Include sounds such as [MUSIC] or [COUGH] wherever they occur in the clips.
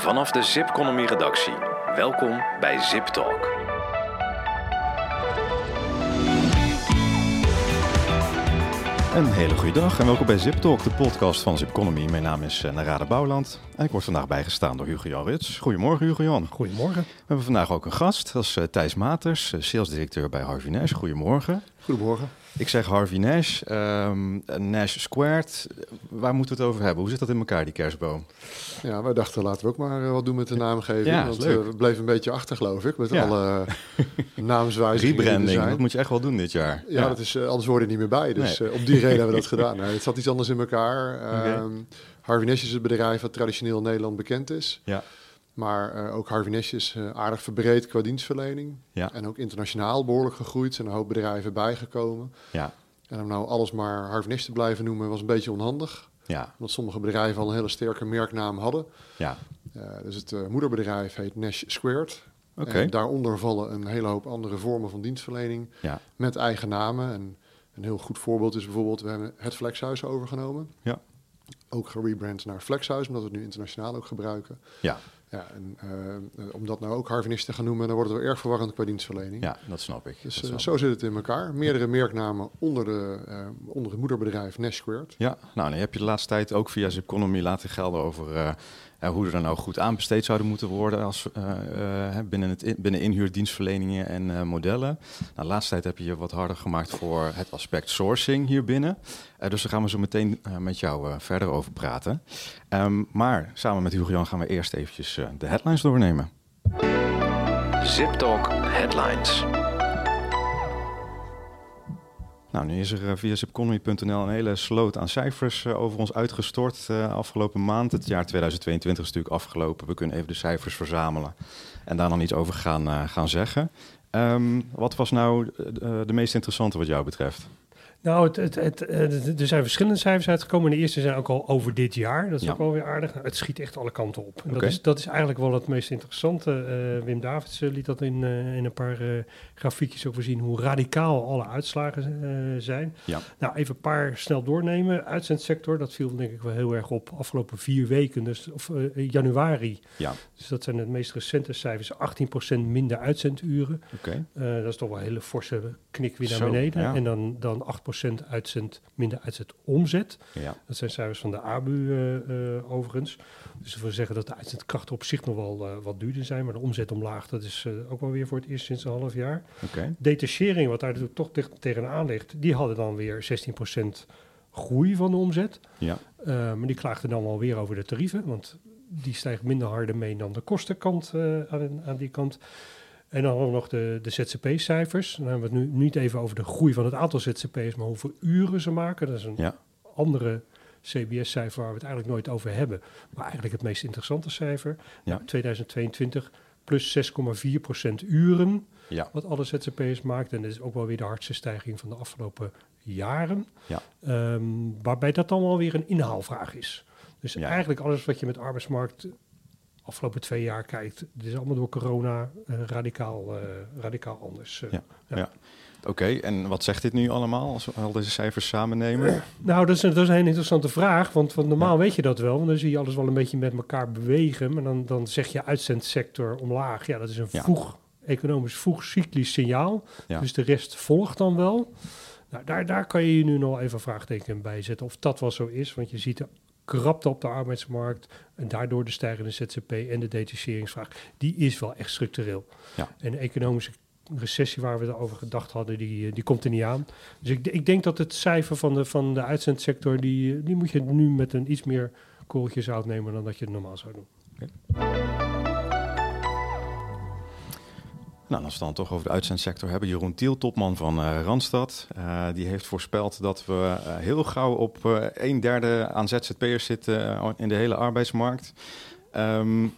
Vanaf de Zipconomy redactie. Welkom bij Zip Talk. Een hele goede dag en welkom bij Zip Talk, de podcast van Zipconomy. Mijn naam is uh, Narade Bouwland en ik word vandaag bijgestaan door Hugo-Jan Rits. Goedemorgen Hugo-Jan. Goedemorgen. We hebben vandaag ook een gast, dat is uh, Thijs Maters, uh, salesdirecteur bij Harvey Nash. Goedemorgen. Goedemorgen. Ik zeg Harvey Nash, um, Nash Squared. Waar moeten we het over hebben? Hoe zit dat in elkaar, die kerstboom? Ja, wij dachten laten we ook maar wat doen met de naamgeving. Ja, want leuk. we bleven een beetje achter, geloof ik, met Ja. alle [LAUGHS] naamswijzigingen die er Rebranding, dat moet je echt wel doen dit jaar. Ja, Dat is, eh, anders worden er niet meer bij. Dus Nee. eh, op die reden hebben we dat [LAUGHS] gedaan. Nee, het zat iets anders in elkaar. Ehm, Harvey Nash is het bedrijf wat traditioneel in Nederland bekend is. Ja. Maar eh, ook Harvey Nash is eh, aardig verbreed qua dienstverlening. Ja. En ook internationaal behoorlijk gegroeid. Er zijn een hoop bedrijven bijgekomen. Ja, En om nou alles maar Harvey Nash te blijven noemen was een beetje onhandig. ja, Omdat sommige bedrijven al een hele sterke merknaam hadden. ja. Uh, dus het eh, moederbedrijf heet Nash Squared. Oké. En daaronder vallen een hele hoop andere vormen van dienstverlening Ja, met eigen namen. En een heel goed voorbeeld is bijvoorbeeld, we hebben het Flexhuis overgenomen. Ja. Ook gerebrand naar Flexhuis, omdat we het nu internationaal ook gebruiken. ja, Ja, en eh, om dat nou ook Harvey Nash te gaan noemen, dan wordt het wel erg verwarrend qua dienstverlening. ja, dat snap ik. Dus eh, zo zit het in elkaar. Meerdere merknamen onder, de, eh, onder het moederbedrijf Nash Squared. Ja, nou, dan heb je de laatste tijd ook via Zipconomy laten gelden over hoe er nou goed aan besteed zouden moeten worden als, eh, eh, binnen, het in- binnen inhuurdienstverleningen en eh, modellen. Nou, de laatste tijd heb je je wat harder gemaakt voor het aspect sourcing hier binnen. Dus daar gaan we zo meteen met jou verder over praten. Ehm, maar samen met Hugo Jan gaan we eerst eventjes de headlines doornemen. Zip Talk Headlines. Nou, nu is er eh, via zipconomy.nl een hele sloot aan cijfers eh, over ons uitgestort uh, afgelopen maand. Het jaar 2022 is natuurlijk afgelopen. We kunnen even de cijfers verzamelen en daar dan iets over gaan, gaan zeggen. Um, wat was nou de meest interessante wat jou betreft? Nou, het, het, het, er zijn verschillende cijfers uitgekomen. De eerste zijn ook al over dit jaar. Dat is Ja. ook wel weer aardig. Nou, het schiet echt alle kanten op. En Oké. dat, is, dat is eigenlijk wel het meest interessante. Eh, Wim Davids eh, liet dat in, eh, in een paar eh, grafiekjes ook weer zien... hoe radicaal alle uitslagen eh, zijn. Ja. Nou, even een paar snel doornemen. Uitzendsector, dat viel denk ik wel heel erg op. Afgelopen vier weken, dus, of eh, januari. Ja, Dus dat zijn de meest recente cijfers. 18% minder uitzenduren. oké. Eh, dat is toch wel een hele forse knik weer naar Zo, beneden. ja. En dan, dan 8% uitzend, minder uitzend omzet. Ja, Dat zijn cijfers van de ABU eh, eh, overigens. Dus dat wil zeggen dat de uitzendkrachten op zich nog wel eh, wat duurder zijn. Maar de omzet omlaag, dat is ook wel weer voor het eerst sinds een half jaar. oké. Detachering, wat daar natuurlijk toch tegen, tegenaan ligt, die hadden dan weer 16% groei van de omzet. Ja, maar die klaagden dan wel weer over de tarieven, want die stijgt minder harder mee dan de kostenkant uh, aan, aan, die kant. En dan we nog de, de ZZP-cijfers. Dan hebben we het nu niet even over de groei van het aantal ZZP'ers, maar hoeveel uren ze maken. Dat is een ja, andere CBS-cijfer waar we het eigenlijk nooit over hebben, maar eigenlijk het meest interessante cijfer. Ja. Nou, 2022 plus 6,4% uren, ja, wat alle ZZP'ers maakt. En dat is ook wel weer de hardste stijging van de afgelopen jaren. Ja. Ehm, waarbij dat dan wel weer een inhaalvraag is. Dus eigenlijk alles wat je met arbeidsmarkt afgelopen twee jaar kijkt, dit is allemaal door corona eh, radicaal, eh, radicaal anders. eh. Ja. Ja. Oké, en wat zegt dit nu allemaal als we al deze cijfers samen nemen? [CLEARS THROAT] Nou, dat is, een, dat is een interessante vraag, want, want normaal weet je dat wel, want dan zie je alles wel een beetje met elkaar bewegen, maar dan, dan zeg je uitzendsector omlaag. Ja, dat is een Ja. vroeg, economisch vroeg cyclisch signaal, Ja. dus de rest volgt dan wel. Nou, daar, daar kan je je nu nog even een vraagteken bij zetten of dat wel zo is, want je ziet de krapte op de arbeidsmarkt en daardoor de stijgende ZZP en de detacheringsvraag, die is wel echt structureel. Ja. En de economische recessie waar we het over gedacht hadden, die, eh, die komt er niet aan. Dus ik, ik denk dat het cijfer van de, van de uitzendsector, die, eh, die moet je nu met een iets meer korreltje zout nemen dan dat je het normaal zou doen. Nou, als we dan toch over de uitzendsector hebben. Jeroen Tiel, topman van uh, Randstad. Uh, die heeft voorspeld dat we uh, heel gauw op een derde aan ZZP'ers zitten in de hele arbeidsmarkt. Um,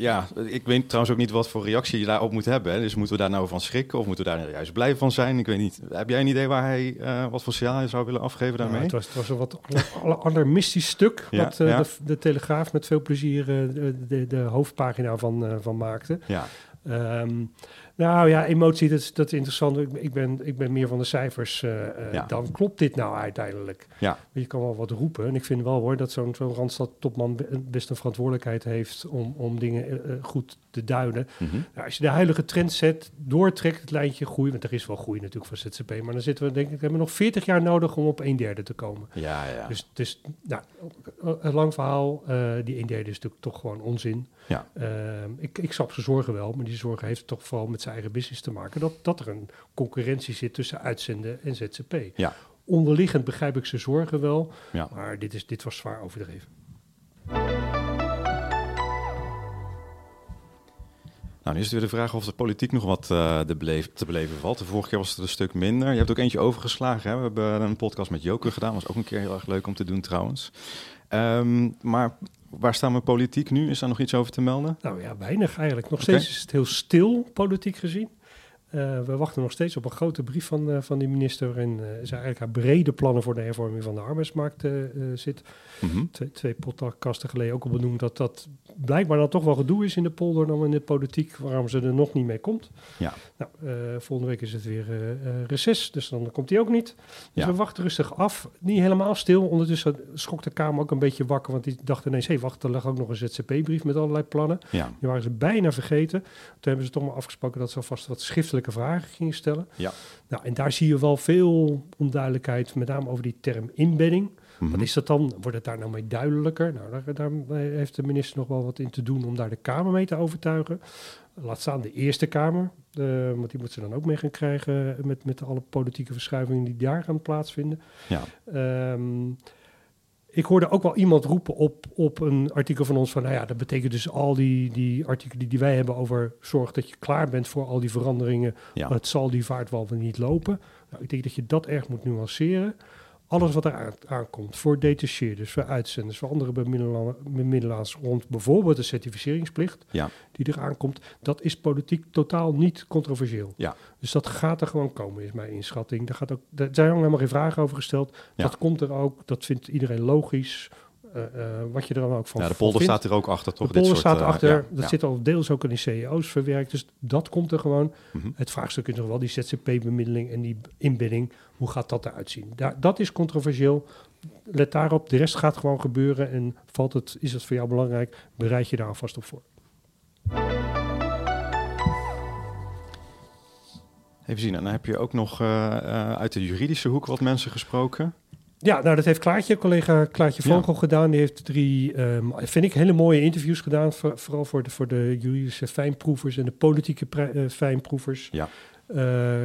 ja, ik weet trouwens ook niet wat voor reactie je daarop moet hebben. Hè. Dus moeten we daar nou van schrikken of moeten we daar juist blij van zijn? Ik weet niet. Heb jij een idee waar hij uh, wat voor signaal zou willen afgeven daarmee? Nou, het, was, het was een wat alarmistisch stuk Ja, wat uh, ja. de, de, Telegraaf met veel plezier uh, de, de, hoofdpagina van, van maakte. Ja. Um, Nou ja, emotie, dat is, dat is interessant. Ik, ik ben, ik ben meer van de cijfers. eh, eh, Ja. Dan klopt dit nou uiteindelijk. Ja. Je kan wel wat roepen. En ik vind wel hoor dat zo'n zo'n Randstad-topman be- best een verantwoordelijkheid heeft om, om dingen eh, goed te duiden. Mhm. Nou, als je de huidige trend zet, doortrekt het lijntje groei, want er is wel groei natuurlijk voor ZZP, maar dan zitten we denk ik, we hebben nog 40 jaar nodig om op een derde te komen. Ja, ja. Dus, dus nou, een lang verhaal, die een derde is natuurlijk toch gewoon onzin. Ja. Ehm, ik, ik snap zijn zorgen wel, maar die zorgen heeft toch vooral met zijn eigen business te maken. Dat, dat er een concurrentie zit tussen uitzenden en ZZP. Ja. Onderliggend begrijp ik zijn zorgen wel, Ja. maar dit, is, dit was zwaar overdreven. Nou, nu is het weer de vraag of de politiek nog wat eh, de beleef- te beleven valt. De vorige keer was het een stuk minder. Je hebt ook eentje overgeslagen. Hè? We hebben een podcast met Joker gedaan. was ook een keer heel erg leuk om te doen trouwens. Ehm, maar waar staan we politiek nu? Is daar nog iets over te melden? Nou ja, weinig eigenlijk. Nog steeds is het heel stil, politiek gezien. Eh, we wachten nog steeds op een grote brief van, eh, van die minister... waarin eh, ze eigenlijk haar brede plannen voor de hervorming van de arbeidsmarkt eh, eh, zit. Mhm. Twee, twee geleden ook al benoemd... dat dat blijkbaar dan toch wel gedoe is in de polder dan in de politiek... waarom ze er nog niet mee komt. Ja. Nou, eh, volgende week is het weer eh eh, reces, dus dan komt hij ook niet. Dus Ja. we wachten rustig af. Niet helemaal stil. Ondertussen schrok de Kamer ook een beetje wakker... want die dacht ineens, hé, wacht, er lag ook nog een ZZP-brief met allerlei plannen... Ja. die waren ze bijna vergeten. Toen hebben ze toch maar afgesproken dat ze alvast wat vragen gingen stellen. Ja. Nou, en daar zie je wel veel onduidelijkheid, met name over die term inbedding. Mhm. Wat is dat dan? Wordt het daar nou mee duidelijker? Nou, daar, daar heeft de minister nog wel wat in te doen om daar de Kamer mee te overtuigen. Laat staan de Eerste Kamer, want die moet ze dan ook mee gaan krijgen met, met alle politieke verschuivingen die daar gaan plaatsvinden. Ja. Ehm, ik hoorde ook wel iemand roepen op, op een artikel van ons van, nou ja, dat betekent dus al die, die artikelen die wij hebben over zorg dat je klaar bent voor al die veranderingen, Ja. het zal die vaart wel niet lopen. Nou, ik denk dat je dat erg moet nuanceren. Alles wat er aan, aankomt voor detacheerders, voor uitzenders, voor andere bemiddela- bemiddelaars rond bijvoorbeeld de certificeringsplicht Ja. die er aankomt, dat is politiek totaal niet controversieel. Ja. Dus dat gaat er gewoon komen, is mijn inschatting. Daar, gaat ook, daar zijn helemaal geen vragen over gesteld. Ja. Dat komt er ook, dat vindt iedereen logisch. Eh, eh, wat je er dan ook van ja, de polder vindt. staat er ook achter, toch? De Dit polder soort, staat eh, erachter. ja, dat ja. zit al deels ook in de CEO's verwerkt. Dus dat komt er gewoon. Mhm. Het vraagstuk is nog wel die ZZP-bemiddeling en die inbidding. Hoe gaat dat eruit zien? Daar, dat is controversieel. Let daarop. De rest gaat gewoon gebeuren. En valt het, is het voor jou belangrijk? Bereid je daar alvast op voor. Even zien, en dan heb je ook nog uit de juridische hoek wat mensen gesproken. Ja, nou dat heeft Klaartje, collega Klaartje Ja. Vogel gedaan. Die heeft drie, ehm, vind ik, hele mooie interviews gedaan. voor- vooral voor de, voor de juridische fijnproevers en de politieke eh, fijnproevers. Ja. Eh,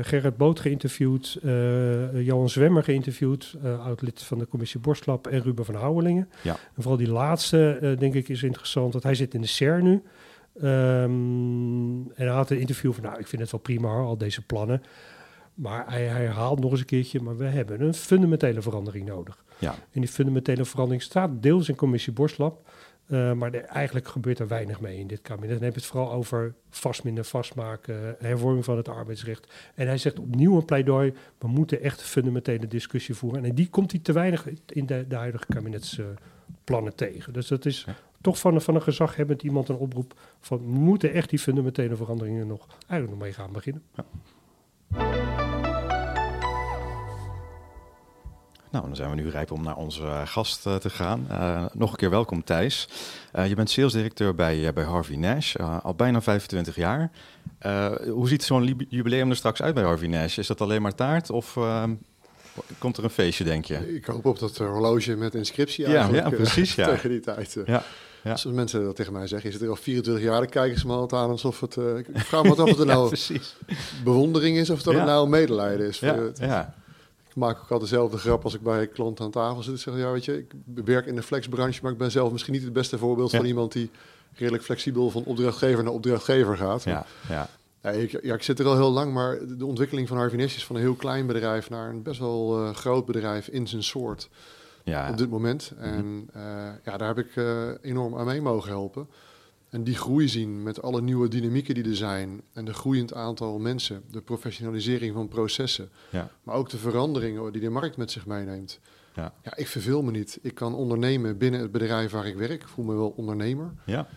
Gerrit Boot geïnterviewd, eh, Johan Zwemmer geïnterviewd, oud-lid van de commissie Borstlap en Ruben van Houwelingen. Ja. En vooral die laatste, denk ik, is interessant, want hij zit in de CER nu. Ehm, en hij had een interview van, nou, ik vind het wel prima, hoor, al deze plannen. Maar hij, herhaalt nog eens een keertje, maar we hebben een fundamentele verandering nodig. Ja. En die fundamentele verandering staat deels in commissie Borstlap. eh, maar eigenlijk gebeurt er weinig mee in dit kabinet. Dan heb je het vooral over vast minder vastmaken, hervorming van het arbeidsrecht. En hij zegt opnieuw een pleidooi, we moeten echt een fundamentele discussie voeren. En die komt hij te weinig in de, de huidige kabinetsplannen tegen. Dus dat is Ja. toch van, een- van een gezaghebbend iemand een oproep van, we moeten echt die fundamentele veranderingen nog, eigenlijk nog mee gaan beginnen. Nou, dan zijn we nu rijp om naar onze eh, gast eh, te gaan. Eh, nog een keer welkom Thijs. Je bent salesdirecteur bij, bij Harvey Nash, al bijna 25 jaar. Hoe ziet zo'n jubileum er straks uit bij Harvey Nash? Is dat alleen maar taart of eh, komt er een feestje, denk je? Ik hoop op dat horloge met inscriptie Ja, eigenlijk. ja, precies, ja. [LAUGHS] tegen die tijd. Ja, ja. Als mensen dat tegen mij zeggen, is het er al 24 jaar, dan kijken ze me altijd aan alsof het... eh, ik vraag me af of [LAUGHS] het nou precies. bewondering is of dat het nou medelijden is. Ja, Voor het- ja, Ik maak ook altijd dezelfde grap als ik bij een klant aan tafel zit. Zeg, ja, weet je, ik werk in de flexbranche, maar ik ben zelf misschien niet het beste voorbeeld van iemand die redelijk flexibel van opdrachtgever naar opdrachtgever gaat. ja, ja. Ja, ik, ja, ik zit er al heel lang, maar de ontwikkeling van Harvey Nash is van een heel klein bedrijf naar een best wel eh, groot bedrijf in zijn soort ja. op dit moment. En eh, ja, daar heb ik eh, enorm aan mee mogen helpen. En die groei zien met alle nieuwe dynamieken die er zijn en de groeiend aantal mensen, de professionalisering van processen, Ja. maar ook de veranderingen die de markt met zich meeneemt. Ja. Ja, ik verveel me niet. Ik kan ondernemen binnen het bedrijf waar ik werk. Ik voel me wel ondernemer. ja.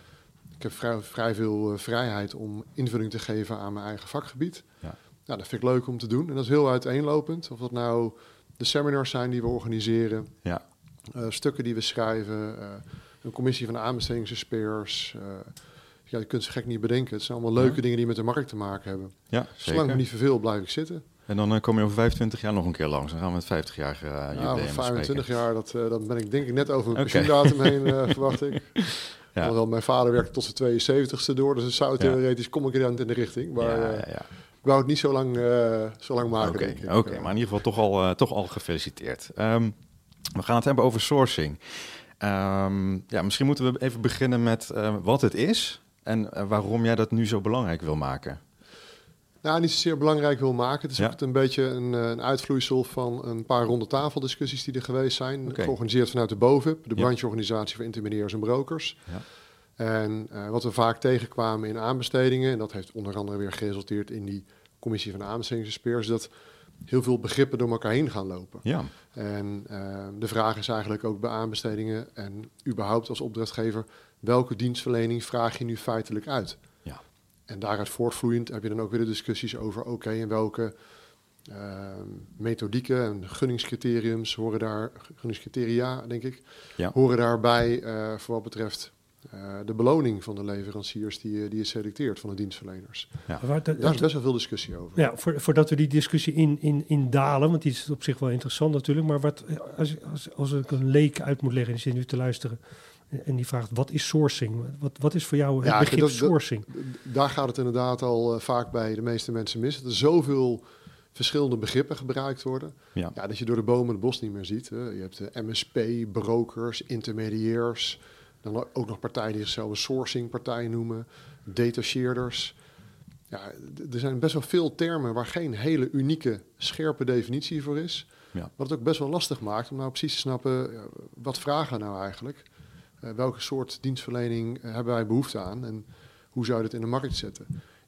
Ik heb vrij, vrij veel vrijheid om invulling te geven aan mijn eigen vakgebied. Ja. Nou, dat vind ik leuk om te doen. En dat is heel uiteenlopend. Of dat nou de seminars zijn die we organiseren, Ja. eh, stukken die we schrijven, eh, een commissie van aanbestedingsexperts. eh ja, je kunt ze gek niet bedenken. Het zijn allemaal leuke Ja. dingen die met de markt te maken hebben. Ja, Zolang ik niet verveel, blijf ik zitten. En dan kom je over 25 jaar nog een keer langs. Dan gaan we het 50-jarige uh, Ja, jubileum over bespreken. 25 jaar, dat, dan ben ik denk ik net over mijn Oké. pensioendatum heen, [LAUGHS] verwacht ik. Ja. Alhoewel, mijn vader werkte tot zijn 72ste door, dus het zou theoretisch kom ik er dan in de richting. Maar ja, ja, ja. Ik wou het niet zo lang, eh, zo lang maken, Oké, maar in ieder geval toch al, eh, toch al gefeliciteerd. Ehm, we gaan het hebben over sourcing. Ehm, ja, misschien moeten we even beginnen met eh, wat het is en waarom jij dat nu zo belangrijk wil maken. Nou, niet zozeer belangrijk wil maken. Het is Ja. ook een beetje een, een uitvloeisel van een paar ronde tafeldiscussies die er geweest zijn. Georganiseerd vanuit de BOVIP, de brancheorganisatie voor intermediairs en brokers. Ja. En eh, wat we vaak tegenkwamen in aanbestedingen, en dat heeft onder andere weer geresulteerd in die commissie van aanbestedingsexperts, dat heel veel begrippen door elkaar heen gaan lopen. Ja, En eh, de vraag is eigenlijk ook bij aanbestedingen en überhaupt als opdrachtgever, welke dienstverlening vraag je nu feitelijk uit? Ja. En daaruit voortvloeiend heb je dan ook weer de discussies over, oké, en welke eh, methodieken en gunningscriteriums horen daar, gunningscriteria denk ik, Ja. horen daarbij eh, voor wat betreft eh, de beloning van de leveranciers die, je- die je selecteert van de dienstverleners. Ja. Waar de- Daar is best wel veel discussie over. Ja, voor, voordat we die discussie in, in, in dalen, want die is op zich wel interessant natuurlijk, maar wat, als, als, als ik een leek uit moet leggen en die zit nu te luisteren en die vraagt, wat is sourcing? Wat, wat is voor jou het Ja, begrip dat- dat- sourcing? Daar gaat het inderdaad al eh, vaak bij de meeste mensen mis. Dat er zoveel verschillende begrippen gebruikt worden. ja. Ja, dat je door de bomen het bos niet meer ziet. Hè. Je hebt de MSP, brokers, intermediairs. Dan ook nog partijen die zichzelf een sourcingpartij noemen. Detacheerders. Ja, er zijn best wel veel termen waar geen hele unieke, scherpe definitie voor is. Ja. Wat het ook best wel lastig maakt om nou precies te snappen... ja, wat vragen we nou eigenlijk? Eh, welke soort dienstverlening eh, hebben wij behoefte aan? En hoe zou je dit in de markt zetten?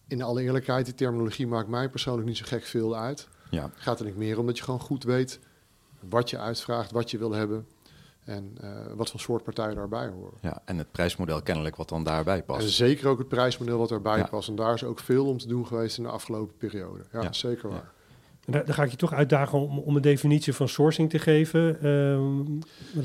In alle eerlijkheid, die terminologie maakt mij persoonlijk niet zo gek veel uit. ja. Gaat er niet meer om dat je gewoon goed weet wat je uitvraagt, wat je wil hebben en eh, wat voor soort partijen daarbij horen. Ja, en het prijsmodel kennelijk wat dan daarbij past. En zeker ook het prijsmodel wat daarbij Ja. past. En daar is ook veel om te doen geweest in de afgelopen periode. Ja, Ja. zeker Ja. waar. En daar, daar ga ik je toch uitdagen om, om een definitie van sourcing te geven. Ehm,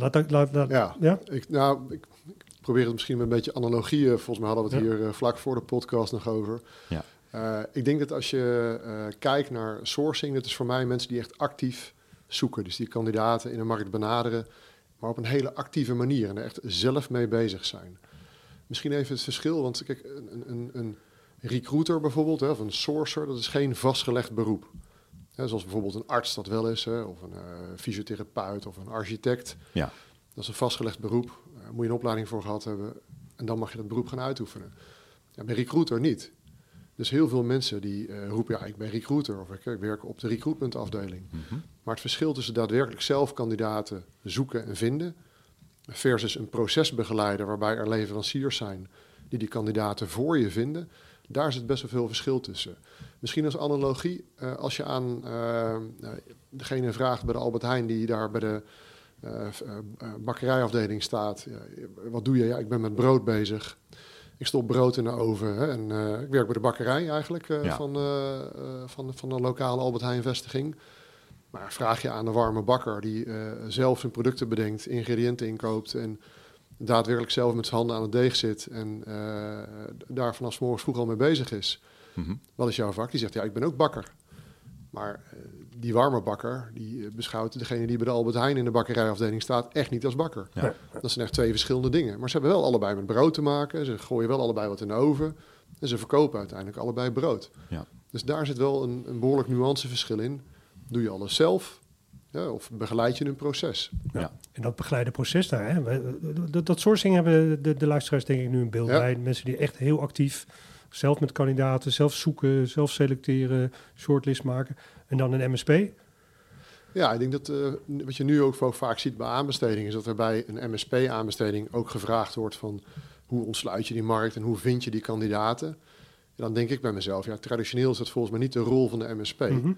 laat, laat, laat, laat- Ja, ja? Ik, nou, ik, ik probeer het misschien met een beetje analogieën. Volgens mij hadden we het Ja. hier eh, vlak voor de podcast nog over. Ja. Eh, ik denk dat als je eh, kijkt naar sourcing, dat is voor mij mensen die echt actief zoeken. Dus die kandidaten in de markt benaderen, maar op een hele actieve manier en er echt zelf mee bezig zijn. Misschien even het verschil, want kijk, een, een, een recruiter bijvoorbeeld, hè, of een sourcer, dat is geen vastgelegd beroep. Hè, zoals bijvoorbeeld een arts dat wel is, hè, of een eh, fysiotherapeut of een architect. Ja. Dat is een vastgelegd beroep. Daar moet je een opleiding voor gehad hebben en dan mag je dat beroep gaan uitoefenen. Ja, bij recruiter niet. Dus heel veel mensen die eh, roepen, ja, ik ben recruiter of ik, ik werk op de recruitmentafdeling. Mhm. Maar het verschil tussen daadwerkelijk zelf kandidaten zoeken en vinden versus een procesbegeleider waarbij er leveranciers zijn die die kandidaten voor je vinden, daar zit best wel veel verschil tussen. Misschien als analogie, eh, als je aan eh, degene vraagt bij de Albert Heijn die daar bij de bakkerijafdeling staat, wat doe je? Ja, ik ben met brood bezig. Ik stop brood in de oven hè, en eh, ik werk bij de bakkerij eigenlijk eh, Ja. van, eh, van, van de lokale Albert Heijn vestiging. Maar vraag je aan de warme bakker die zelf zijn producten bedenkt, ingrediënten inkoopt en daadwerkelijk zelf met zijn handen aan het deeg zit en daar vanaf 's morgens vroeg al mee bezig is. Mhm. Wat is jouw vak? Die zegt, ja, ik ben ook bakker. Maar eh, die warme bakker, die eh, beschouwt degene die bij de Albert Heijn in de bakkerijafdeling staat echt niet als bakker. Ja. Dat zijn echt twee verschillende dingen. Maar ze hebben wel allebei met brood te maken. Ze gooien wel allebei wat in de oven. En ze verkopen uiteindelijk allebei brood. Ja. Dus daar zit wel een, een behoorlijk nuanceverschil in. Doe je alles zelf? Ja, of begeleid je een proces? Ja. En dat begeleide proces daar, hè? dat, dat sourcing hebben de, de luisteraars denk ik nu een beeld Ja. bij. Mensen die echt heel actief, zelf met kandidaten, zelf zoeken, zelf selecteren, shortlist maken. En dan een MSP. Ja, ik denk dat eh, wat je nu ook va- vaak ziet bij aanbestedingen... is dat er bij een MSP-aanbesteding ook gevraagd wordt van... hoe ontsluit je die markt en hoe vind je die kandidaten? En dan denk ik bij mezelf, ja, traditioneel is dat volgens mij niet de rol van de MSP. Mhm.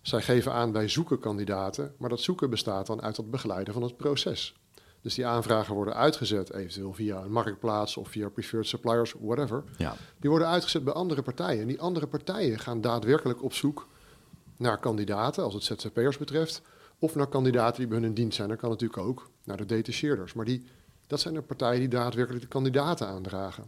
Zij geven aan, wij zoeken kandidaten, maar dat zoeken bestaat dan uit het begeleiden van het proces. Dus die aanvragen worden uitgezet, eventueel via een marktplaats of via preferred suppliers, whatever. Ja, Die worden uitgezet bij andere partijen. En die andere partijen gaan daadwerkelijk op zoek naar kandidaten, als het ZZP'ers betreft, of naar kandidaten die bij hun in dienst zijn. Dat kan natuurlijk ook naar de detacheerders. Maar die, dat zijn de partijen die daadwerkelijk de kandidaten aandragen.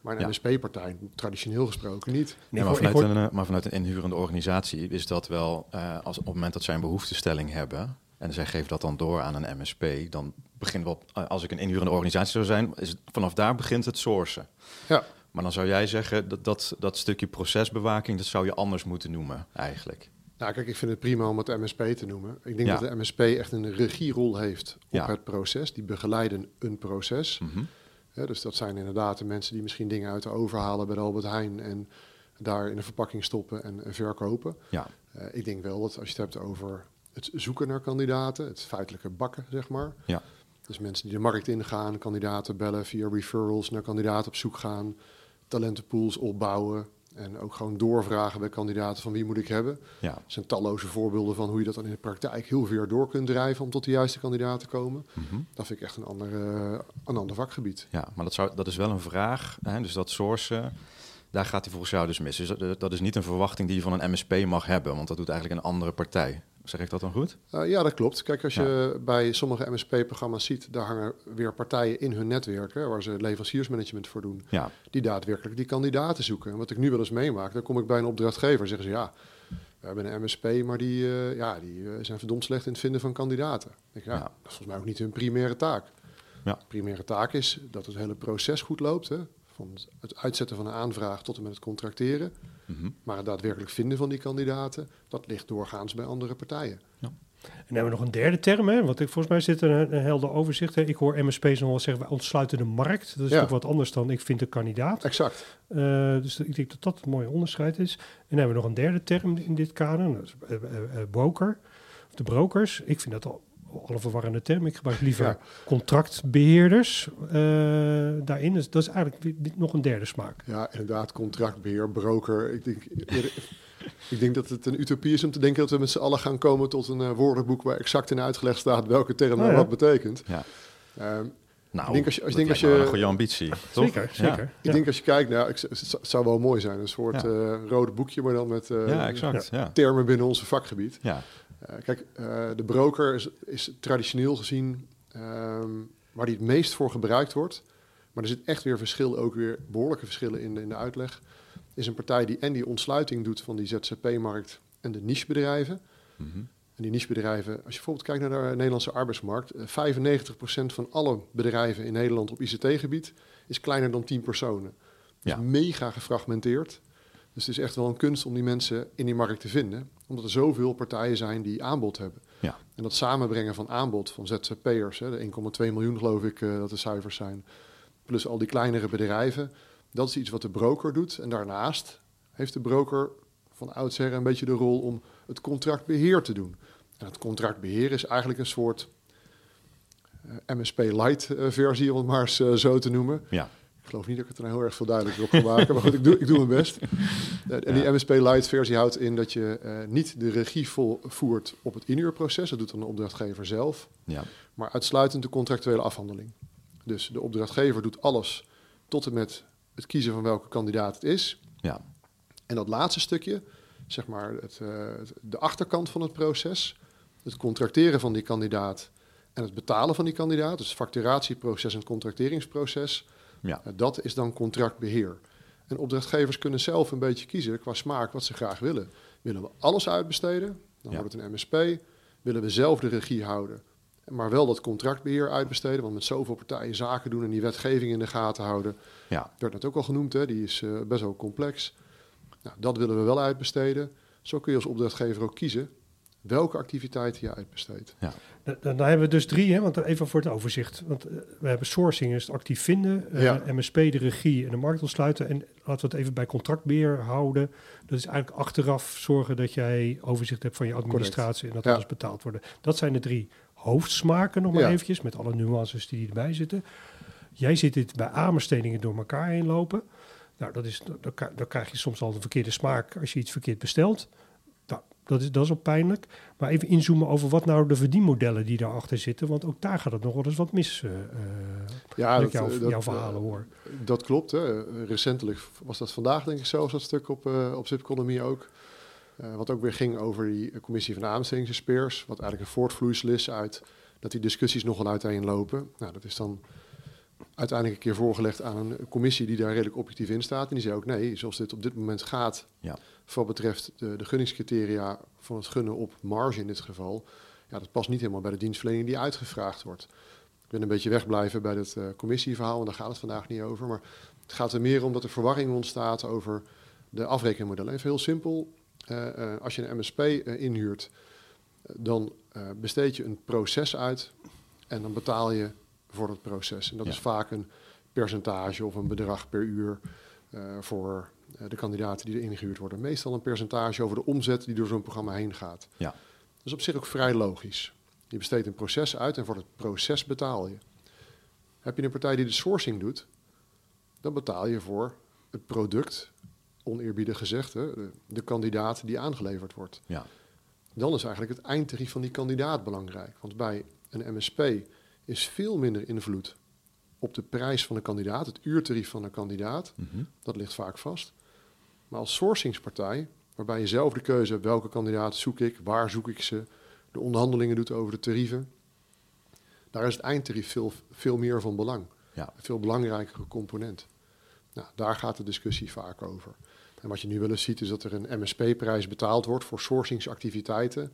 Maar een Ja. MSP-partij, traditioneel gesproken niet. Nee, maar, vanuit een, eh, maar vanuit een inhurende organisatie is dat wel, eh, als, op het moment dat zij een behoeftestelling hebben en zij geven dat dan door aan een MSP, dan begint wel, als ik een inhurende organisatie zou zijn, is het, vanaf daar begint het sourcen. Ja. Maar dan zou jij zeggen dat, dat dat stukje procesbewaking, dat zou je anders moeten noemen eigenlijk. Nou, kijk, ik vind het prima om het MSP te noemen. Ik denk Ja. dat de MSP echt een regierol heeft op Ja. het proces. Die begeleiden een proces. Mhm. Dus dat zijn inderdaad de mensen die misschien dingen uit de overhalen bij de Albert Heijn en daar in een verpakking stoppen en, en verkopen. Ja, Eh, ik denk wel dat als je het hebt over het zoeken naar kandidaten, het feitelijke bakken, zeg maar. Ja. Dus mensen die de markt ingaan, kandidaten bellen via referrals, naar kandidaten op zoek gaan, talentenpools opbouwen en ook gewoon doorvragen bij kandidaten van wie moet ik hebben. ja, Er zijn talloze voorbeelden van hoe je dat dan in de praktijk heel ver door kunt drijven om tot de juiste kandidaat te komen. mhm. Dat vind ik echt een ander, eh, een ander vakgebied. ja maar dat, zou, dat is wel een vraag. Hè? Dus dat sourcen, daar gaat hij volgens jou dus mis. Dus dat, dat is niet een verwachting die je van een MSP mag hebben, want dat doet eigenlijk een andere partij. Zeg ik dat dan goed? Eh, ja, dat klopt. Kijk, als je bij sommige MSP-programma's ziet, daar hangen weer partijen in hun netwerken, waar ze leveranciersmanagement voor doen, Ja, die daadwerkelijk die kandidaten zoeken. En wat ik nu wel eens meemaak, dan kom ik bij een opdrachtgever en zeggen ze ja, we hebben een MSP, maar die, eh, ja, die eh, zijn verdomd slecht in het vinden van kandidaten. Ik ja, Ja. dat is volgens mij ook niet hun primaire taak. Ja. Primaire taak is dat het hele proces goed loopt, hè? van het uitzetten van een aanvraag tot en met het contracteren. Mhm. Maar het daadwerkelijk vinden van die kandidaten, dat ligt doorgaans bij andere partijen. En dan hebben we nog een derde term, hè? want ik, volgens mij zit er een, een helder overzicht. Hè? Ik hoor MSP's nog wel zeggen, wij ontsluiten de markt. Dat is Ja. toch wat anders dan ik vind een kandidaat. Exact. Eh, dus ik denk dat dat een mooi onderscheid is. En dan hebben we nog een derde term in dit kader, dat is eh, eh, eh, broker. Of de brokers. Ik vind dat al alle verwarrende term. Ik gebruik liever Ja. contractbeheerders eh, daarin. Dus dat is eigenlijk nog een derde smaak. Ja, inderdaad, contractbeheer, broker. Ik denk, [LAUGHS] ik denk dat het een utopie is om te denken dat we met z'n allen gaan komen tot een eh, woordenboek waar exact in uitgelegd staat welke term Oh nou ja. wat betekent. Ja. Ehm, Nou, Ik denk als je- als je dat denkt als je- een goede ambitie. toch? Zeker, Ja. zeker. ik Ja. denk als je kijkt, nou, ik, het zou- wel mooi zijn, een soort Ja. eh, rode boekje, maar dan met eh, Ja, exact. Ja. termen binnen onze vakgebied. Ja. Eh, kijk, eh, de broker is, is traditioneel gezien ehm, waar die het meest voor gebruikt wordt. Maar er zit echt weer verschil, ook weer behoorlijke verschillen in de, in de uitleg. Is een partij die en die ontsluiting doet van die ZZP-markt en de nichebedrijven. Mhm. En die nichebedrijven, als je bijvoorbeeld kijkt naar de Nederlandse arbeidsmarkt, eh, 95% van alle bedrijven in Nederland op ICT-gebied is kleiner dan 10 personen. Dus Ja. mega gefragmenteerd. Dus het is echt wel een kunst om die mensen in die markt te vinden, omdat er zoveel partijen zijn die aanbod hebben. Ja. En dat samenbrengen van aanbod van ZZP'ers, hè, de 1,2 miljoen geloof ik eh, dat de cijfers zijn, plus al die kleinere bedrijven, dat is iets wat de broker doet. En daarnaast heeft de broker van oudsher een beetje de rol om het contractbeheer te doen. En het contractbeheer is eigenlijk een soort eh, MSP Light eh, versie, om het maar eens zo te noemen. Ja. Ik geloof niet dat ik het er nou heel erg veel duidelijker op kan maken, maar goed, ik doe, ik doe mijn best. [LAUGHS] Eh, en die. MSP Light versie houdt in dat je eh, niet de regie vol voert op het inhuurproces, dat doet dan de opdrachtgever zelf, Ja. maar uitsluitend de contractuele afhandeling. Dus de opdrachtgever doet alles tot en met het kiezen van welke kandidaat het is. Ja. En dat laatste stukje, zeg maar het, eh, de achterkant van het proces, het contracteren van die kandidaat en het betalen van die kandidaat, dus facturatieproces en contracteringsproces, Ja. eh, dat is dan contractbeheer. En opdrachtgevers kunnen zelf een beetje kiezen qua smaak wat ze graag willen. Willen we alles uitbesteden, dan Ja. wordt het een MSP. Willen we zelf de regie houden, maar wel dat contractbeheer uitbesteden, want met zoveel partijen zaken doen en die wetgeving in de gaten houden, Ja. werd net ook al genoemd, hè? die is eh, best wel complex. Nou, dat willen we wel uitbesteden. Zo kun je als opdrachtgever ook kiezen welke activiteiten je uitbesteedt. Dan, dan hebben we dus drie, hè, want even voor het overzicht. Want eh, we hebben sourcing, is het actief vinden, eh, Ja. MSP, de regie en de markt ontsluiten. En laten we het even bij contractbeheer houden. Dat is eigenlijk achteraf zorgen dat jij overzicht hebt van je administratie en dat Ja. alles betaald wordt. Dat zijn de drie hoofdsmaken nog maar Ja. eventjes, met alle nuances die erbij zitten. Jij ziet dit bij aanbestedingen door elkaar heen lopen. Nou, dat is, dan, dan krijg je soms al een verkeerde smaak als je iets verkeerd bestelt. Dat is, dat is al pijnlijk. Maar even inzoomen over wat nou de verdienmodellen die daarachter zitten. Want ook daar gaat het nog wel eens wat mis. Uh, ja, dat, jou, dat, jouw verhalen hoor. Dat klopt. Hè. Recentelijk was dat vandaag denk ik zelfs dat stuk op, uh, op Zipconomie ook. wat ook weer ging over die commissie van aanbestedingsexperts. Wat eigenlijk een voortvloeisel is uit dat die discussies nogal uiteenlopen. Nou, dat is dan uiteindelijk een keer voorgelegd aan een commissie die daar redelijk objectief in staat. En die zei ook nee, zoals dit op dit moment gaat, ja. wat betreft de, de gunningscriteria van het gunnen op marge in dit geval, ja, dat past niet helemaal bij de dienstverlening die uitgevraagd wordt. Ik ben een beetje wegblijven bij het uh, commissieverhaal, en daar gaat het vandaag niet over. Maar het gaat er meer om dat er verwarring ontstaat over de afrekenmodellen. Even heel simpel, uh, uh, als je een MSP inhuurt, dan besteed je een proces uit en dan betaal je voor het proces. En dat is vaak een percentage of een bedrag per uur uh, voor uh, de kandidaten die er ingehuurd worden. Meestal een percentage over de omzet die door zo'n programma heen gaat. Ja. Dat is op zich ook vrij logisch. Je besteedt een proces uit en voor het proces betaal je. Heb je een partij die de sourcing doet, dan betaal je voor het product, oneerbiedig gezegd, hè, de, de kandidaat die aangeleverd wordt. Ja. Dan is eigenlijk het eindtarief van die kandidaat belangrijk. Want bij een MSP is veel minder invloed op de prijs van de kandidaat, het uurtarief van de kandidaat. Mhm. Dat ligt vaak vast. Maar als sourcingspartij, waarbij je zelf de keuze hebt welke kandidaat zoek ik, waar zoek ik ze, de onderhandelingen doet over de tarieven, daar is het eindtarief veel, veel meer van belang. Ja. Een veel belangrijkere component. Nou, daar gaat de discussie vaak over. En wat je nu wel eens ziet is dat er een MSP-prijs betaald wordt voor sourcingsactiviteiten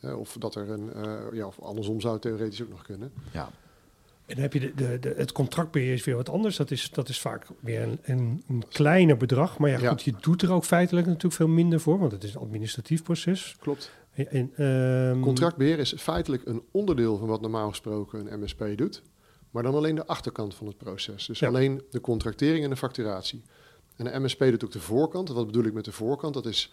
of dat er een, uh, ja, of andersom zou het theoretisch ook nog kunnen. Ja. En dan heb je de, de, de, het contractbeheer is weer wat anders. Dat is, dat is vaak weer een, een, een kleiner bedrag. Maar ja, goed, je doet er ook feitelijk natuurlijk veel minder voor, want het is een administratief proces. Klopt. En, um... Contractbeheer is feitelijk een onderdeel van wat normaal gesproken een MSP doet. Maar dan alleen de achterkant van het proces. Dus alleen de contractering en de facturatie. En de MSP doet ook de voorkant. Wat bedoel ik met de voorkant? Dat is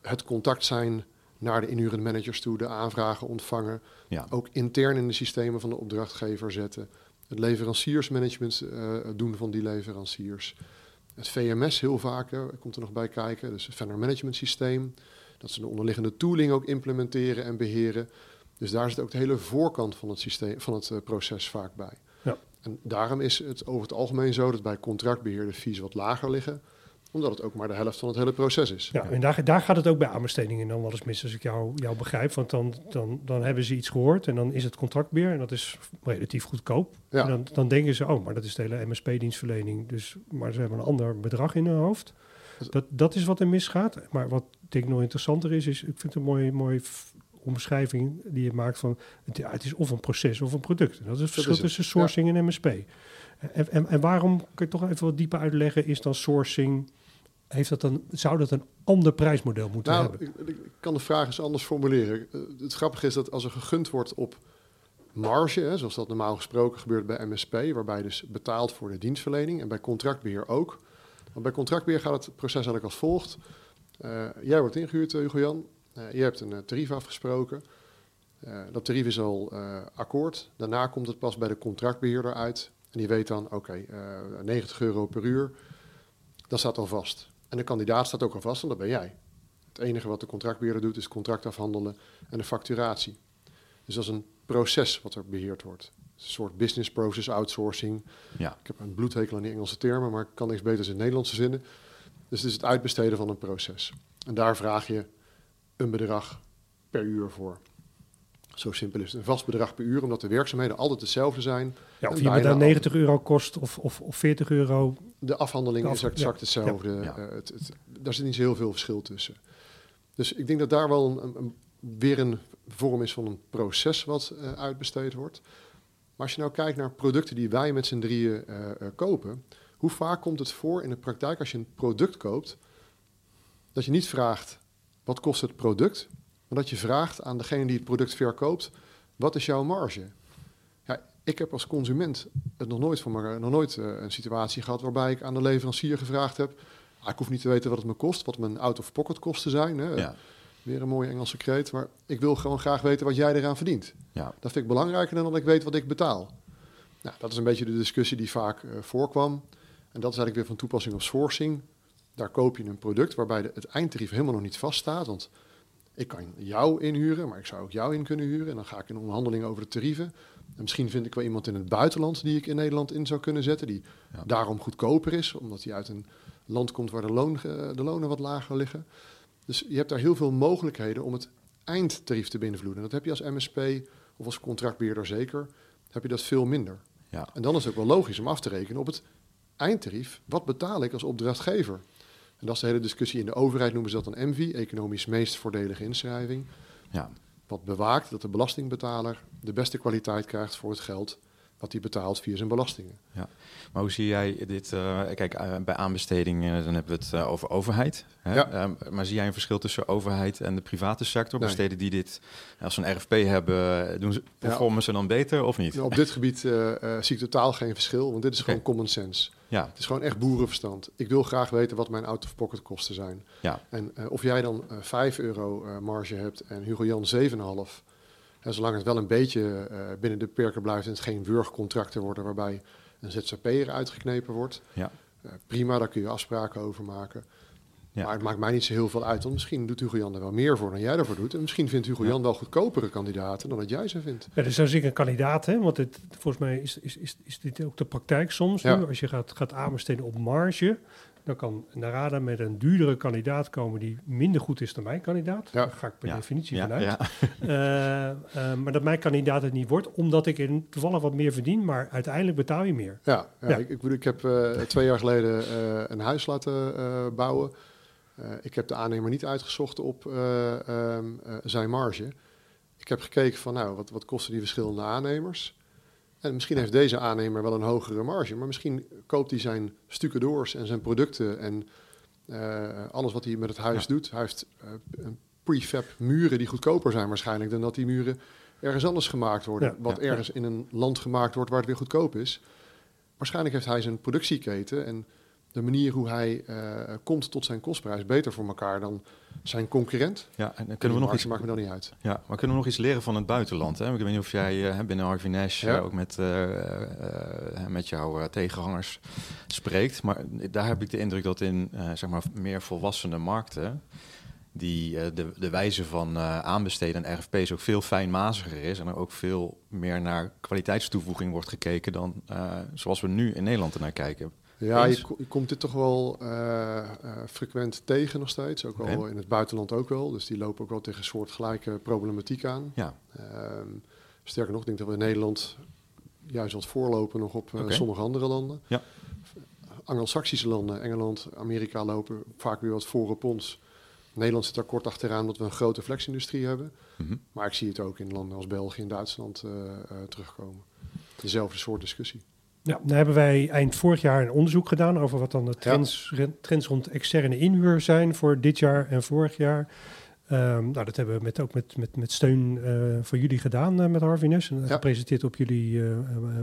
het contact zijn naar de inhurende managers toe, de aanvragen ontvangen. Ja. Ook intern in de systemen van de opdrachtgever zetten. Het leveranciersmanagement uh, doen van die leveranciers. Het VMS heel vaak, hè, komt er nog bij kijken. Dus het vendor management systeem. Dat ze de onderliggende tooling ook implementeren en beheren. Dus daar zit ook de hele voorkant van het, systeem, van het uh, proces vaak bij. Ja. En daarom is het over het algemeen zo dat bij contractbeheer de fees wat lager liggen omdat het ook maar de helft van het hele proces is. Ja, en daar, daar gaat het ook bij aanbestedingen dan wel eens mis, als ik jou, jou begrijp. Want dan, dan, dan hebben ze iets gehoord en dan is het contractbeheer en dat is relatief goedkoop. Ja. En dan, dan denken ze, oh, maar dat is de hele MSP-dienstverlening. Dus, maar ze hebben een ander bedrag in hun hoofd. Dat, dat is wat er misgaat. Maar wat denk ik nog interessanter is, is ik vind het een mooie, mooie omschrijving die je maakt van het, ja, het is of een proces of een product. En dat is het verschil tussen sourcing en MSP. En, en, en, waarom, kun je toch even wat dieper uitleggen, is dan sourcing heeft dat dan, zou dat een ander prijsmodel moeten nou, hebben? Ik, ik, kan de vraag eens anders formuleren. Eh, het grappige is dat als er gegund wordt op marge, hè, zoals dat normaal gesproken gebeurt bij MSP, waarbij dus betaald voor de dienstverlening en bij contractbeheer ook. Want bij contractbeheer gaat het proces eigenlijk als volgt. Uh, jij wordt ingehuurd, uh, Hugo Jan. Uh, je hebt een tarief afgesproken. dat tarief is al akkoord. Daarna komt het pas bij de contractbeheerder uit. En die weet dan, oké, 90 euro per uur, dat staat al vast. En de kandidaat staat ook al vast, en dat ben jij. Het enige wat de contractbeheerder doet, is contract afhandelen en de facturatie. Dus dat is een proces wat er beheerd wordt. Een soort business process outsourcing. Ja. Ik heb een bloedhekel aan die Engelse termen, maar ik kan niks beters in het Nederlands zinnen. Dus het is het uitbesteden van een proces. En daar vraag je een bedrag per uur voor. Zo simpel is het. Een vast bedrag per uur, omdat de werkzaamheden altijd hetzelfde zijn. Ja, of je dan 90 euro kost of, of, of 40 euro. De afhandeling is exact hetzelfde. Ja. Uh, het, het, daar zit niet zo heel veel verschil tussen. Dus ik denk dat daar wel een, een, weer een vorm is van een proces wat uh, uitbesteed wordt. Maar als je nou kijkt naar producten die wij met z'n drieën uh, kopen, hoe vaak komt het voor in de praktijk als je een product koopt, dat je niet vraagt wat kost het product, maar dat je vraagt aan degene die het product verkoopt, wat is jouw marge? Ik heb als consument het nog nooit, van me, nog nooit uh, een situatie gehad waarbij ik aan de leverancier gevraagd heb, ah, ik hoef niet te weten wat het me kost, wat mijn out-of-pocket kosten zijn. Hè. Ja. Weer een mooie Engelse kreet, maar ik wil gewoon graag weten wat jij eraan verdient. Ja. Dat vind ik belangrijker dan dat ik weet wat ik betaal. Nou, dat is een beetje de discussie die vaak uh, voorkwam. En dat is eigenlijk weer van toepassing op sourcing. Daar koop je een product waarbij de, het eindtarief helemaal nog niet vaststaat. Want ik kan jou inhuren, maar ik zou ook jou in kunnen huren. En dan ga ik in onderhandeling over de tarieven. En misschien vind ik wel iemand in het buitenland die ik in Nederland in zou kunnen zetten, die Ja. daarom goedkoper is, omdat hij uit een land komt waar de, loon, eh, de lonen wat lager liggen. Dus je hebt daar heel veel mogelijkheden om het eindtarief te beïnvloeden. Dat heb je als MSP of als contractbeheerder zeker, heb je dat veel minder. Ja. En dan is het ook wel logisch om af te rekenen op het eindtarief. Wat betaal ik als opdrachtgever? En dat is de hele discussie in de overheid, noemen ze dat een MV, economisch meest voordelige inschrijving. Ja. Wat bewaakt dat de belastingbetaler de beste kwaliteit krijgt voor het geld wat hij betaalt via zijn belastingen. Maar hoe zie jij dit? eh, kijk, eh, bij aanbesteding eh, dan hebben we het over overheid. Hè? Ja. Ehm, maar zie jij een verschil tussen overheid en de private sector? Nee. Besteden die dit als ze een RFP hebben, doen ze, performen ze dan beter of niet? Op dit gebied zie ik totaal geen verschil, want dit is gewoon common sense. Ja, Het is gewoon echt boerenverstand. Ik wil graag weten wat mijn out-of-pocket kosten zijn. ja, En of jij dan eh 5 euro marge hebt en Hugo Jan 7,5. En zolang het wel een beetje eh, binnen de perken blijft en het geen wurgcontracten worden waarbij een ZZP'er uitgeknepen wordt. Ja. eh, prima, daar kun je afspraken over maken. Ja. Maar het maakt mij niet zo heel veel uit, want misschien doet Hugo Jan er wel meer voor dan jij ervoor doet. En misschien vindt Hugo Ja. Jan wel goedkopere kandidaten dan dat jij ze vindt. Ja, dus is zeker een kandidaat, hè? want het, volgens mij is, is, is, is dit ook de praktijk soms. Ja. nu. Als je gaat, gaat aanbesteden op marge, dan kan Narada met een duurdere kandidaat komen die minder goed is dan mijn kandidaat. Ja. Daar ga ik per Ja. definitie ja, vanuit. ja. [LAUGHS] Eh, eh, maar dat mijn kandidaat het niet wordt, omdat ik er toevallig wat meer verdien, maar uiteindelijk betaal je meer. Ja, ja, Ja. Ik, ik, bedoel, ik heb eh, twee jaar geleden eh, een huis laten eh, bouwen. Eh, ik heb de aannemer niet uitgezocht op eh, ehm, eh, zijn marge. Ik heb gekeken van, nou, wat, wat kosten die verschillende aannemers? En misschien heeft deze aannemer wel een hogere marge, maar misschien koopt hij zijn stucadoors en zijn producten en eh, alles wat hij met het huis Ja. doet. Hij heeft eh, een prefab muren die goedkoper zijn waarschijnlijk dan dat die muren ergens anders gemaakt worden. Ja, wat ja, ergens in een land gemaakt wordt waar het weer goedkoop is. Waarschijnlijk heeft hij zijn productieketen en de manier hoe hij eh, komt tot zijn kostprijs beter voor elkaar dan zijn concurrent. ja, en dan kunnen we nog iets maakt me dan niet uit. Ja, maar kunnen we nog iets leren van het buitenland? Hè? Ik weet niet of jij eh, binnen Harvey Nash Ja. eh, ook met, met jouw tegenhangers spreekt. Maar daar heb ik de indruk dat in zeg maar meer volwassene markten... die de, de wijze van aanbesteden en RFP's ook veel fijnmaziger is... en er ook veel meer naar kwaliteitstoevoeging wordt gekeken... dan zoals we nu in Nederland ernaar kijken. Ja, je, ko- je komt dit toch wel eh, eh, frequent tegen nog steeds. Ook wel in het buitenland ook wel. Dus die lopen ook wel tegen soortgelijke problematiek aan. Ja, Ehm, sterker nog, ik denk dat we in Nederland juist wat voorlopen nog op eh, sommige andere landen. Ja. Anglo-Saxische landen, Engeland, Amerika lopen vaak weer wat voor op ons. Nederland zit daar kort achteraan omdat we een grote flexindustrie hebben. Mhm. Maar ik zie het ook in landen als België en Duitsland terugkomen. Dezelfde soort discussie. Ja, dan hebben wij eind vorig jaar een onderzoek gedaan over wat dan de trends, ren- trends rond externe inhuur zijn voor dit jaar en vorig jaar. Ehm, nou, dat hebben we met, ook met, met, met steun eh van jullie gedaan eh, met Harvey Nash. En Ja. gepresenteerd op jullie eh,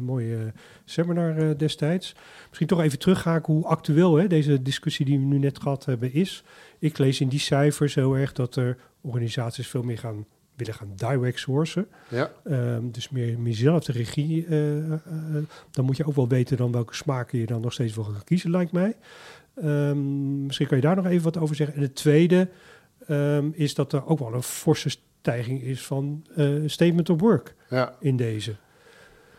mooie seminar destijds. Misschien toch even terughaken hoe actueel hè, deze discussie die we nu net gehad hebben is. Ik lees in die cijfers heel erg dat er organisaties veel meer gaan willen gaan direct sourcen. Ja, Ehm, dus meer, meer zelf de regie. eh, eh, dan moet je ook wel weten dan welke smaken je dan nog steeds wil gaan kiezen, lijkt mij. Ehm, misschien kan je daar nog even wat over zeggen. En het tweede ehm, is dat er ook wel een forse stijging is van eh, statement of work ja. in deze.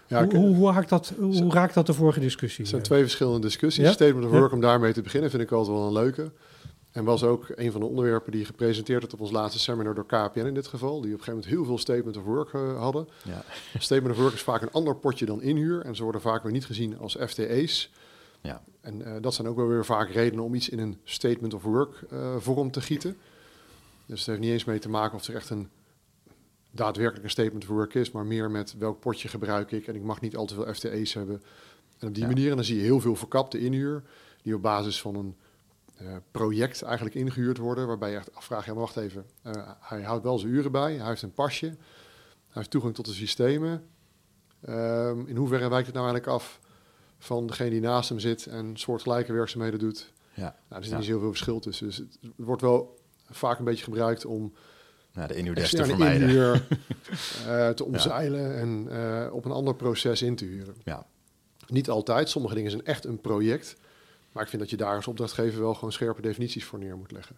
ja hoe, hoe, hoe, haakt dat, hoe raakt dat de vorige discussie? Het zijn eh? twee verschillende discussies. Ja? Statement of work, om daarmee te beginnen, vind ik altijd wel een leuke. En was ook een van de onderwerpen die gepresenteerd werd op ons laatste seminar door KPN in dit geval. Die op een gegeven moment heel veel statement of work eh, hadden. ja, [LAUGHS] Statement of work is vaak een ander potje dan inhuur. En ze worden vaak weer niet gezien als FTE's. ja, En eh, dat zijn ook wel weer vaak redenen om iets in een statement of work eh, vorm te gieten. Dus het heeft niet eens mee te maken of er echt een daadwerkelijk een statement of work is, maar meer met welk potje gebruik ik en ik mag niet al te veel FTE's hebben. En op die Ja. manier, en dan zie je heel veel verkapte inhuur, die op basis van een project eigenlijk ingehuurd worden, waarbij je echt afvraagt, ja maar wacht even, eh, hij houdt wel zijn uren bij, hij heeft een pasje, hij heeft toegang tot de systemen. Ehm, in hoeverre wijkt het nou eigenlijk af van degene die naast hem zit en soortgelijke werkzaamheden doet? ja. Nou, er zit Ja. niet zoveel verschil tussen. Dus het wordt wel vaak een beetje gebruikt om Nou, de inhuurders te vermijden. inhuur [LAUGHS] eh, te omzeilen en eh, op een ander proces in te huren. Ja. Niet altijd. Sommige dingen zijn echt een project. Maar ik vind dat je daar als opdrachtgever wel gewoon scherpe definities voor neer moet leggen.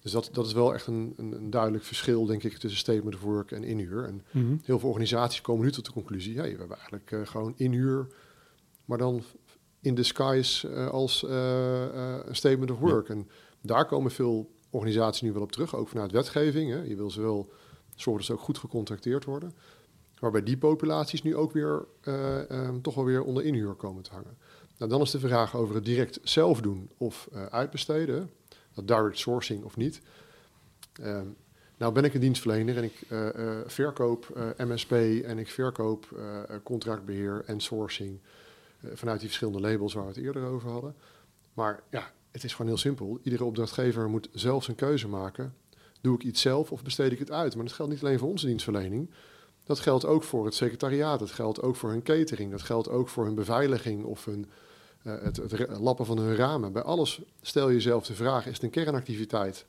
Dus dat, dat is wel echt een, een, een duidelijk verschil, denk ik, tussen statement of work en inhuur. En Mhm. heel veel organisaties komen nu tot de conclusie, hey, we hebben eigenlijk eh, gewoon inhuur, maar dan in disguise eh, als eh, een statement of work. En daar komen veel organisaties nu wel op terug, ook vanuit wetgeving. Hè. Je wil ze wel zorgen dat ze ook goed gecontracteerd worden. Waarbij die populaties nu ook weer eh, ehm, toch wel weer onder inhuur komen te hangen. Nou, dan is de vraag over het direct zelf doen of eh, uitbesteden. Dat direct sourcing of niet. Ehm, nou ben ik een dienstverlener en ik eh, eh, verkoop MSP en ik verkoop eh, eh, contractbeheer en sourcing vanuit die verschillende labels waar we het eerder over hadden. Maar ja, het is gewoon heel simpel. Iedere opdrachtgever moet zelf zijn keuze maken. Doe ik iets zelf of besteed ik het uit? Maar dat geldt niet alleen voor onze dienstverlening. Dat geldt ook voor het secretariaat. Dat geldt ook voor hun catering. Dat geldt ook voor hun beveiliging of hun, het, het lappen van hun ramen. Bij alles stel je jezelf de vraag: is het een kernactiviteit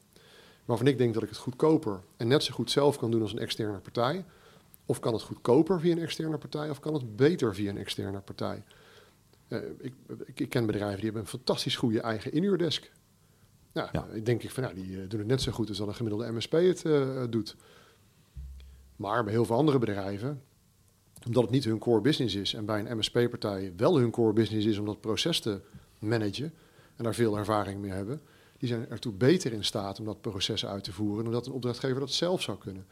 waarvan ik denk dat ik het goedkoper en net zo goed zelf kan doen als een externe partij? Of kan het goedkoper via een externe partij of kan het beter via een externe partij? Eh, ik, ik, ik ken bedrijven die hebben een fantastisch goede eigen inhuurdesk. Nou, Ja. ik denk ik van nou, die eh, doen het net zo goed als dat een gemiddelde MSP het eh, doet. Maar bij heel veel andere bedrijven, omdat het niet hun core business is en bij een MSP-partij wel hun core business is om dat proces te managen en daar veel ervaring mee hebben, die zijn ertoe beter in staat om dat proces uit te voeren dan dat een opdrachtgever dat zelf zou kunnen.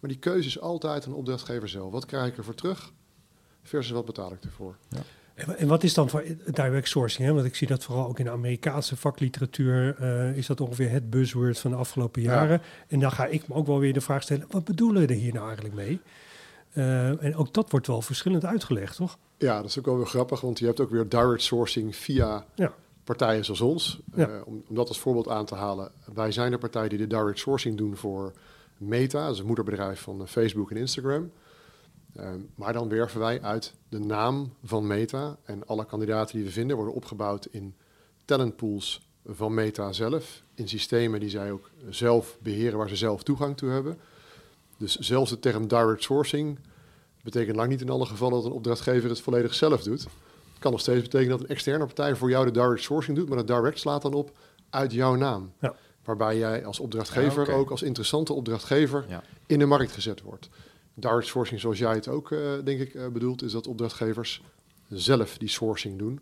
Maar die keuze is altijd een opdrachtgever zelf. Wat krijg ik ervoor terug versus wat betaal ik ervoor? En wa- En wat is dan voor direct sourcing? Hè? Want ik zie dat vooral ook in de Amerikaanse vakliteratuur eh, is dat ongeveer het buzzword van de afgelopen Ja. jaren. En dan ga ik me ook wel weer de vraag stellen, wat bedoelen we er hier nou eigenlijk mee? Eh, en ook dat wordt wel verschillend uitgelegd, toch? Ja, dat is ook wel weer grappig, want je hebt ook weer direct sourcing via Ja. partijen zoals ons. Ja. Eh, om, om dat als voorbeeld aan te halen. Wij zijn de partij die de direct sourcing doen voor Meta, dat is een moederbedrijf van eh, Facebook en Instagram. Maar dan werven wij uit de naam van Meta. En alle kandidaten die we vinden worden opgebouwd in talentpools van Meta zelf. In systemen die zij ook zelf beheren, waar ze zelf toegang toe hebben. Dus zelfs de term direct sourcing betekent lang niet in alle gevallen dat een opdrachtgever het volledig zelf doet. Het kan nog steeds betekenen dat een externe partij voor jou de direct sourcing doet, maar dat direct slaat dan op uit jouw naam. Ja. Waarbij jij als opdrachtgever Ja, oké. ook als interessante opdrachtgever Ja. in de markt gezet wordt. Direct sourcing, zoals jij het ook, eh, denk ik, eh, bedoelt, is dat opdrachtgevers zelf die sourcing doen.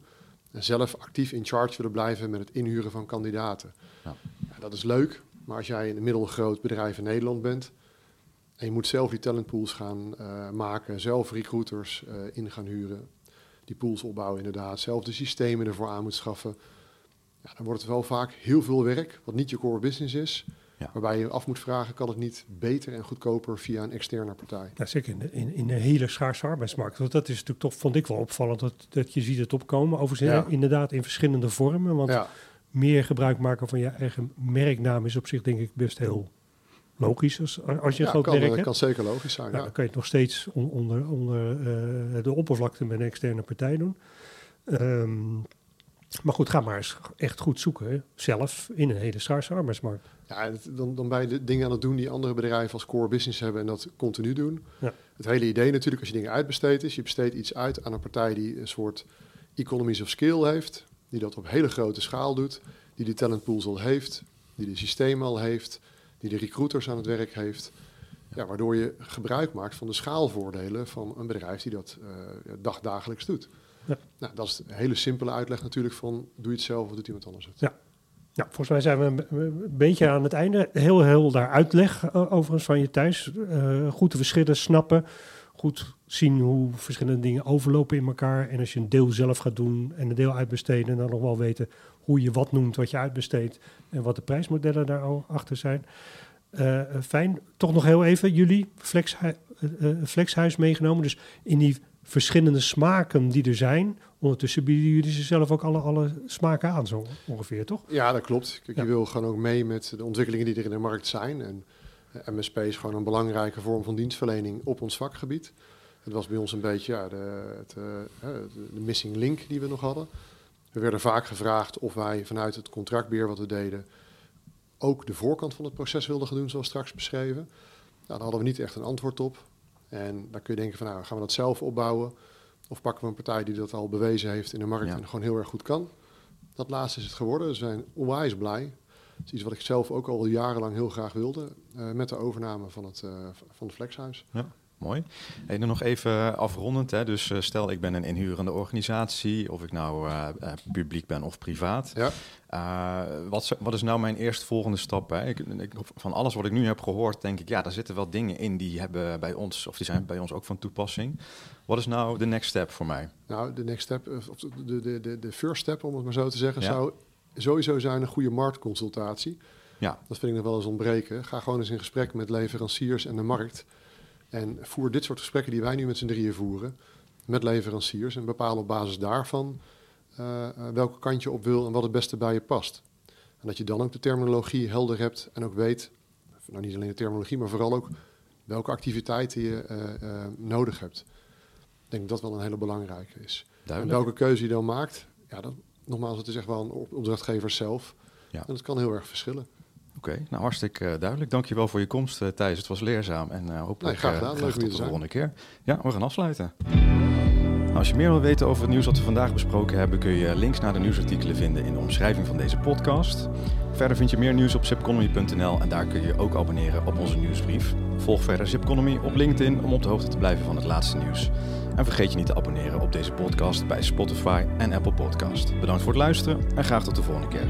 En zelf actief in charge willen blijven met het inhuren van kandidaten. Ja. Ja, dat is leuk, maar als jij een middelgroot bedrijf in Nederland bent en je moet zelf die talentpools gaan eh, maken, zelf recruiters eh, in gaan huren, die pools opbouwen inderdaad, zelf de systemen ervoor aan moet schaffen, ja, dan wordt het wel vaak heel veel werk, wat niet je core business is. Ja. Waarbij je af moet vragen, kan het niet beter en goedkoper via een externe partij? Ja, zeker in de, in, in de hele schaarse arbeidsmarkt. Want dat is natuurlijk toch, vond ik wel opvallend, dat, dat je ziet het opkomen. Overigens Ja. inderdaad in verschillende vormen. Want Ja, meer gebruik maken van je eigen merknaam is op zich denk ik best heel logisch als, als je ja groot kan, eh, hebt. kan zeker logisch zijn. Nou, ja. dan kan je het nog steeds on- onder, onder eh, de oppervlakte met een externe partij doen. Ehm, maar goed, ga maar eens echt goed zoeken, zelf, in een hele schaarse arbeidsmarkt. Ja, dan, dan ben je de dingen aan het doen die andere bedrijven als core business hebben en dat continu doen. Ja. Het hele idee natuurlijk, als je dingen uitbesteedt, is je besteedt iets uit aan een partij die een soort economies of scale heeft, die dat op hele grote schaal doet, die de talentpools al heeft, die de systemen al heeft, die de recruiters aan het werk heeft. Ja, waardoor je gebruik maakt van de schaalvoordelen van een bedrijf die dat eh, dagdagelijks doet. Ja. Nou, dat is een hele simpele uitleg natuurlijk van doe je het zelf of doet iemand anders het. Ja. Ja, volgens mij zijn we een, beetje aan het einde. Heel heel daar uitleg eh, overigens van je thuis. Eh, goed de verschillen snappen. Goed zien hoe verschillende dingen overlopen in elkaar. En als je een deel zelf gaat doen en een deel uitbesteden... dan nog wel weten hoe je wat noemt wat je uitbesteedt... en wat de prijsmodellen daarachter zijn. Eh, fijn. Toch nog heel even, jullie eh, eh, flexhuis meegenomen. Dus in die verschillende smaken die er zijn... ondertussen bieden jullie ze zelf ook alle, alle smaken aan, zo ongeveer, toch? Ja, dat klopt. Kijk, Ja. Je wil gewoon ook mee met de ontwikkelingen die er in de markt zijn. En MSP is gewoon een belangrijke vorm van dienstverlening op ons vakgebied. Het was bij ons een beetje ja, de, het, eh, de, missing link die we nog hadden. We werden vaak gevraagd of wij vanuit het contractbeheer wat we deden... ook de voorkant van het proces wilden gaan doen, zoals straks beschreven. Nou, daar hadden we niet echt een antwoord op. En dan kun je denken van, nou, gaan we dat zelf opbouwen? Of pakken we een partij die dat al bewezen heeft in de markt Ja. en gewoon heel erg goed kan? Dat laatste is het geworden. We zijn onwijs blij. Dat is iets wat ik zelf ook al jarenlang heel graag wilde. eh, met de overname van het, eh, van het Flexhuis. Mooi. En dan nog even afrondend. Hè. Dus eh, stel ik ben een inhurende organisatie, of ik nou publiek ben of privaat. Ja. Wat, is- wat is nou mijn eerstvolgende stap? Hè? Ik, ik, van alles wat ik nu heb gehoord, denk ik, ja, daar zitten wel dingen in die hebben bij ons, of die zijn bij ons ook van toepassing. Wat is nou de next step voor mij? Nou, de next step, of de, de, de, de first step, om het maar zo te zeggen, Ja. zou sowieso zijn een goede marktconsultatie. Ja. Dat vind ik nog wel eens ontbreken. Ga gewoon eens in gesprek met leveranciers en de markt. En voer dit soort gesprekken die wij nu met z'n drieën voeren met leveranciers. En bepaal op basis daarvan eh, welke kant je op wil en wat het beste bij je past. En dat je dan ook de terminologie helder hebt en ook weet, nou niet alleen de terminologie, maar vooral ook welke activiteiten je eh, nodig hebt. Ik denk dat dat wel een hele belangrijke is. En welke keuze je dan maakt, ja, dat, nogmaals, het is echt wel een op- opdrachtgever zelf. Ja. En dat kan heel erg verschillen. Oké, nou hartstikke eh, duidelijk. Dankjewel voor je komst, eh, Thijs. Het was leerzaam en eh hopelijk Nee, graag gedaan. Graag tot de zijn. volgende keer. Ja, we gaan afsluiten. Nou, als je meer wil weten over het nieuws dat we vandaag besproken hebben, kun je links naar de nieuwsartikelen vinden in de omschrijving van deze podcast. Verder vind je meer nieuws op zipconomy.nl en daar kun je je ook abonneren op onze nieuwsbrief. Volg verder Zipconomy op LinkedIn om op de hoogte te blijven van het laatste nieuws. En vergeet je niet te abonneren op deze podcast bij Spotify en Apple Podcast. Bedankt voor het luisteren en graag tot de volgende keer.